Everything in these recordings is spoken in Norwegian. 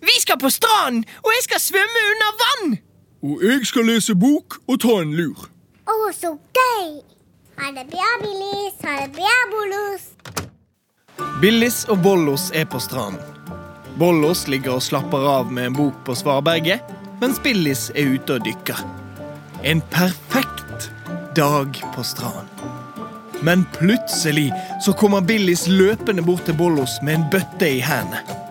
Vi skal på stranden, og jeg skal svømme under vann! Og jeg skal lese bok og ta en lur. Å, så gøy! Ha det bra, Billis. Ha det bra, Bollos. Billis og Bollos er på stranden. Bollos ligger og slapper av med en bok på svaberget, mens Billis er ute og dykker. En perfekt dag på stranden. Men plutselig så kommer Billis løpende bort til Bollos med en bøtte i hendene.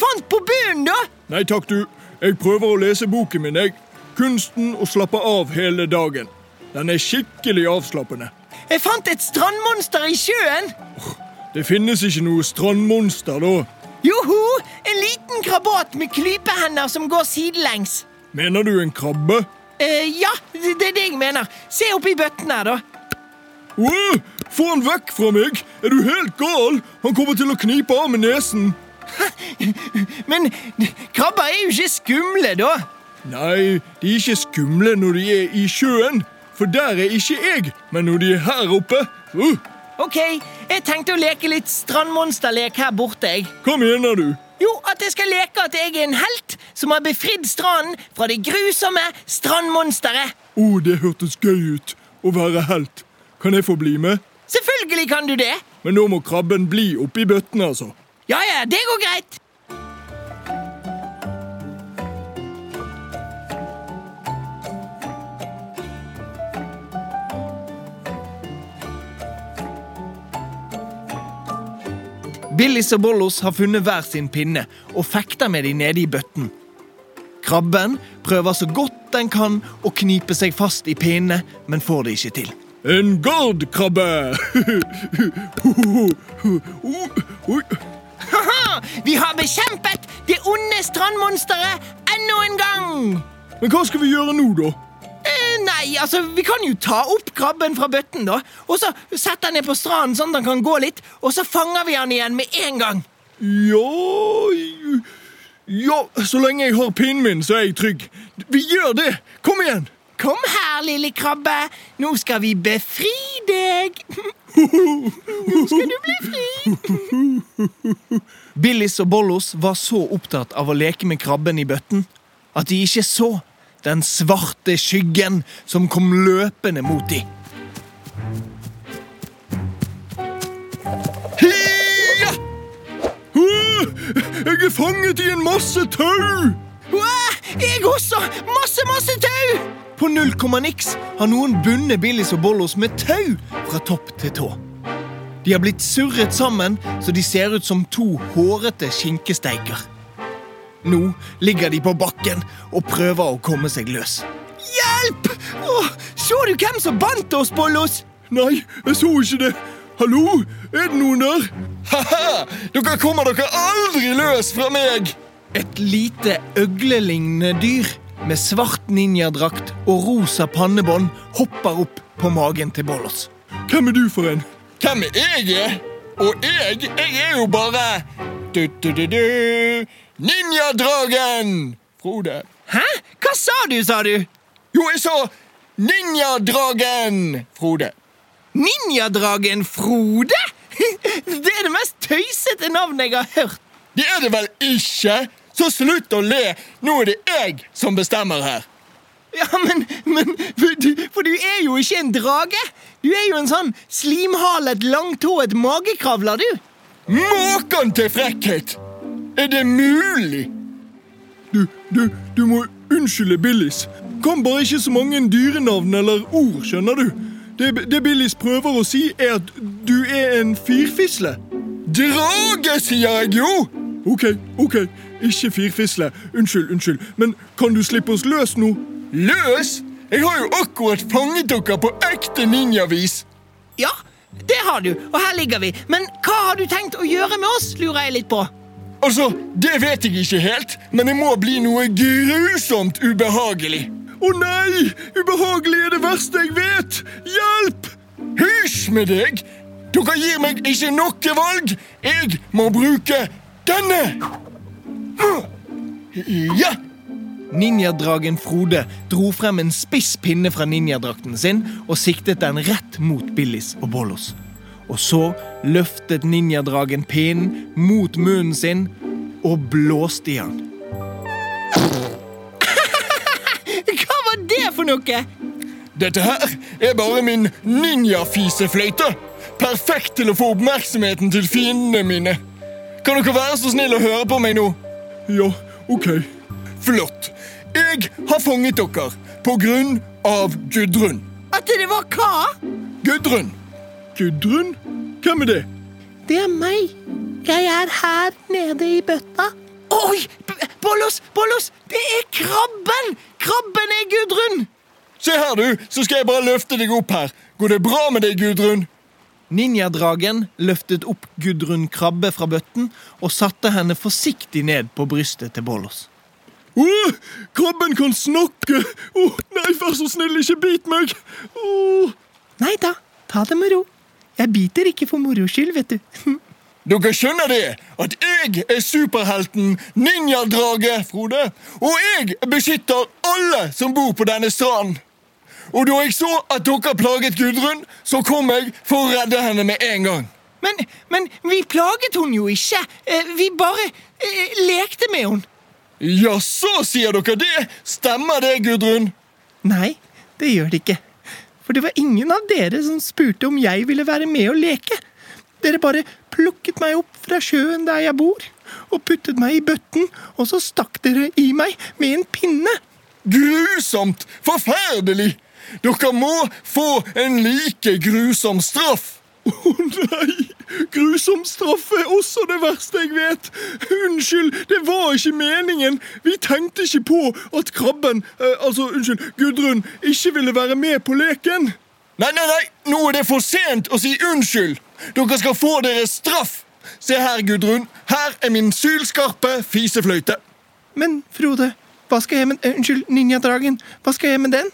Fant på bunnen, da! Nei takk, du. Jeg prøver å lese boken min, jeg. Kunsten å slappe av hele dagen. Den er skikkelig avslappende. Jeg fant et strandmonster i sjøen. Det finnes ikke noe strandmonster, da. Joho! En liten krabat med klypehender som går sidelengs. Mener du en krabbe? Eh, ja, det det er det jeg mener. Se oppi bøtten her, da. Åh, få han vekk fra meg! Er du helt gal? Han kommer til å knipe av med nesen. Men krabber er jo ikke skumle, da. Nei, de er ikke skumle når de er i sjøen. For der er ikke jeg. Men når de er her oppe uh, Ok, jeg tenkte å leke litt strandmonsterlek her borte. jeg. Hva mener du? Jo, at jeg skal leke at jeg er en helt som har befridd stranden fra det grusomme strandmonsteret. Å, oh, det hørtes gøy ut. Å være helt. Kan jeg få bli med? Selvfølgelig kan du det. Men nå må krabben bli oppi bøtten, altså. Ja, ja, det går greit. Billis og Bollos har funnet hver sin pinne og fekter med de nede i bøtten. Krabben prøver så godt den kan å knipe seg fast i pinnene, men får det ikke til. En gardkrabbe! Vi har bekjempet det onde strandmonsteret enda en gang. Men hva skal vi gjøre nå, da? Eh, nei, altså, vi kan jo ta opp krabben fra bøtten, da. Og så sette den ned på stranden sånn at han kan gå litt, og så fanger vi han igjen med en gang. Ja Ja, så lenge jeg har pinnen min, så er jeg trygg. Vi gjør det! Kom igjen! Kom her, lille krabbe. Nå skal vi befri deg. Nå skal du bli fri. Billis og Bollos var så opptatt av å leke med krabben i bøtten at de ikke så den svarte skyggen som kom løpende mot dem. Hiya! Uh, Jeg er fanget i en masse tau! Jeg også! Masse, masse tau! På null komma niks har noen bundet Billis og Bollos med tau fra topp til tå. De har blitt surret sammen så de ser ut som to hårete skinkesteiker. Nå ligger de på bakken og prøver å komme seg løs. Hjelp! Åh, så du hvem som bandt oss, Bollos? Nei, jeg så ikke det. Hallo? Er det noen der? Ha-ha! Dere kommer dere aldri løs fra meg! Et lite øglelignende dyr med svart ninjadrakt og rosa pannebånd hopper opp på magen til Bollos. Hvem er du for en? Hvem er jeg? Og jeg, jeg er jo bare du-du-du-du, Ninjadragen! Frode. Hæ? Hva sa du, sa du? Jo, jeg sa Ninjadragen! Frode. Ninjadragen Frode? Det er det mest tøysete navnet jeg har hørt. Det er det vel ikke? Så slutt å le! Nå er det jeg som bestemmer her. Ja, men, men for, du, for du er jo ikke en drage! Du er jo en sånn slimhalet, langtået magekravler, du! Maken til frekkhet! Er det mulig? Du, du, du må unnskylde Billis. Kan bare ikke så mange dyrenavn eller ord, skjønner du. Det, det Billis prøver å si, er at du er en firfisle. Drage, sier jeg jo! Ok, ok, ikke firfisle. Unnskyld, unnskyld. Men kan du slippe oss løs nå? Løs? Jeg har jo akkurat fanget dere på ekte ninjavis. Ja, det har du, og her ligger vi. Men hva har du tenkt å gjøre med oss, lurer jeg litt på. Altså, Det vet jeg ikke helt, men det må bli noe grusomt ubehagelig. Å nei! Ubehagelig er det verste jeg vet! Hjelp! Hysj med deg! Dere gir meg ikke noe valg. Jeg må bruke denne. Ja! Ninjadragen Frode dro frem en spiss pinne fra ninjadrakten sin og siktet den rett mot Billis og Bollos. Og så løftet ninjadragen pinnen mot munnen sin og blåste i den. Hva var det for noe? Dette her er bare min ninjafisefløyte. Perfekt til å få oppmerksomheten til fiendene mine. Kan dere være så snill å høre på meg nå? Ja, ok. Flott. Jeg har fanget dere på grunn av Gudrun. At det var hva? Gudrun. Gudrun? Hvem er det? Det er meg. Jeg er her nede i bøtta. Oi! Bollos! Bollos! Det er krabben! Krabben er Gudrun! Se her, du, så skal jeg bare løfte deg opp her. Går det bra med deg, Gudrun? Ninjadragen løftet opp Gudrun Krabbe fra bøtten og satte henne forsiktig ned på brystet til Bollos. Åh, krabben kan snakke! Åh, nei, vær så snill, ikke bit meg! Åh. Nei da, ta det med ro. Jeg biter ikke for moro skyld, vet du. Dere skjønner det, at jeg er superhelten Ninjadrage, Frode. Og jeg beskytter alle som bor på denne stranden. Og da jeg så at dere plaget Gudrun, så kom jeg for å redde henne med en gang. Men, men vi plaget hun jo ikke. Eh, Vi bare eh, lekte med hun. Jaså, sier dere det? Stemmer det, Gudrun? Nei, det gjør det ikke. For det var ingen av dere som spurte om jeg ville være med og leke. Dere bare plukket meg opp fra sjøen der jeg bor, og puttet meg i bøtten, og så stakk dere i meg med en pinne. Grusomt! Forferdelig! Dere må få en like grusom straff. Å nei! Grusom straff er også det verste jeg vet. Unnskyld, det var ikke meningen. Vi tenkte ikke på at krabben, eh, altså unnskyld, Gudrun, ikke ville være med på leken. Nei, nei, nei, nå er det for sent å si unnskyld. Dere skal få deres straff. Se her, Gudrun. Her er min sylskarpe fisefløyte. Men Frode, hva skal jeg med eh, Unnskyld, ninjadragen. Hva skal jeg med den?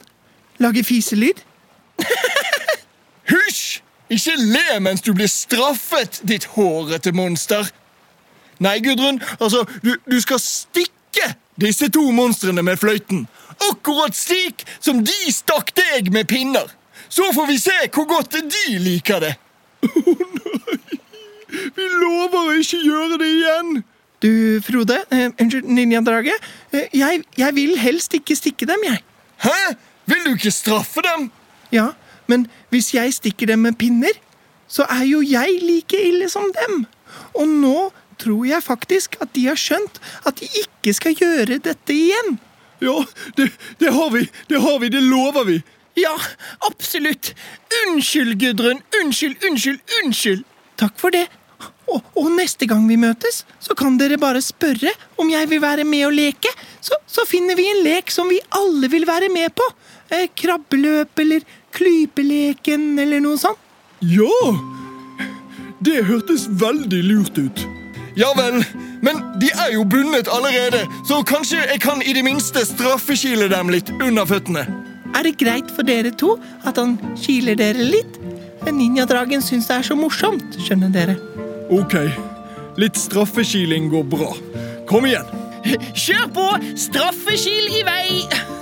Lage fiselyd? Hysj! Ikke le mens du blir straffet, ditt hårete monster. Nei, Gudrun, altså, du, du skal stikke disse to monstrene med fløyten. Akkurat slik som de stakk deg med pinner. Så får vi se hvor godt de liker det. Å nei, Vi lover å ikke gjøre det igjen. Du, Frode. Eh, unnskyld, ninjadraget. Eh, jeg, jeg vil helst ikke stikke dem, jeg. Hæ? Vil du ikke straffe dem? Ja, men hvis jeg stikker dem med pinner, så er jo jeg like ille som dem. Og nå tror jeg faktisk at de har skjønt at de ikke skal gjøre dette igjen. Ja, det, det har vi. Det har vi, det lover vi. Ja, absolutt. Unnskyld, Gudrun. Unnskyld, unnskyld, unnskyld. Takk for det. Og, og neste gang vi møtes, så kan dere bare spørre om jeg vil være med og leke. Så, så finner vi en lek som vi alle vil være med på. Eh, krabbeløp eller klypeleken eller noe sånt. Ja! Det hørtes veldig lurt ut. Ja vel, men de er jo bundet allerede, så kanskje jeg kan i det minste straffekile dem litt under føttene. Er det greit for dere to at han kiler dere litt? Ninjadragen syns det er så morsomt, skjønner dere. Ok, litt straffekiling går bra. Kom igjen. Kjør på! Straffekil i vei!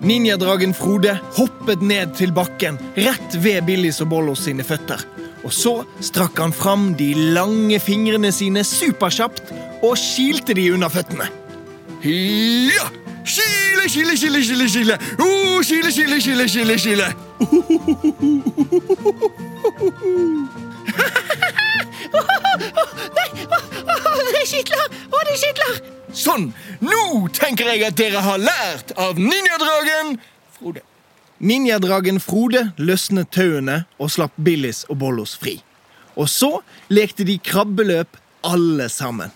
Ninjadragen Frode hoppet ned til bakken rett ved Billis og Bollos sine føtter. Og så strakk han fram de lange fingrene sine superkjapt og kilte de under føttene. Ja! Kile Skile, skile, skile, skile, skile. kile, skile, skile, skile, skile, skile. Det skitler! Å, det skitler! Sånn, nå tenker jeg at dere har lært av ninjadragen Frode. Ninjadragen Frode løsnet tauene og slapp Billis og Bollos fri. Og så lekte de krabbeløp alle sammen.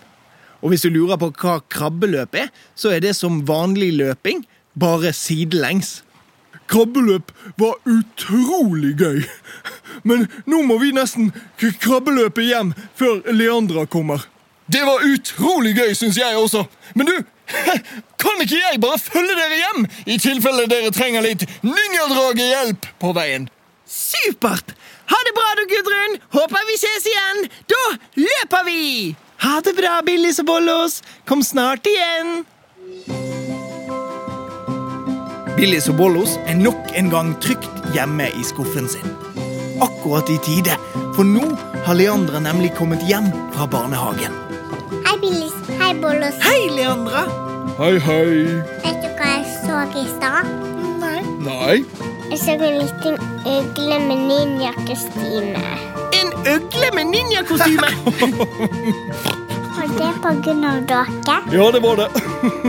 Og hvis du lurer på hva krabbeløp er, så er det som vanlig løping, bare sidelengs. Krabbeløp var utrolig gøy. Men nå må vi nesten krabbeløpe hjem før Leandra kommer. Det var utrolig gøy, syns jeg også. Men du, kan ikke jeg bare følge dere hjem? I tilfelle dere trenger litt ninjadragehjelp på veien. Supert! Ha det bra, du, Gudrun! Håper vi ses igjen! Da løper vi! Ha det bra, Billis og Bollos! Kom snart igjen! Billis og Bollos er nok en gang trygt hjemme i skuffen sin. Akkurat i tide, for nå har Leandra nemlig kommet hjem fra barnehagen. Billis. Hei, Bollos. Hei, Leandra! Hei, hei. Vet du hva jeg så i stad? Nei. Nei. Jeg så en liten ugle med ninjakostyme. En ugle med ninjakostyme! var det på grunn av dere. Ja, det var det.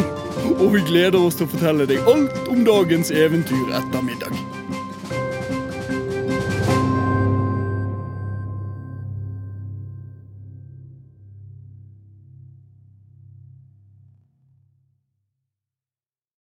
Og vi gleder oss til å fortelle deg alt om dagens eventyr etter middag.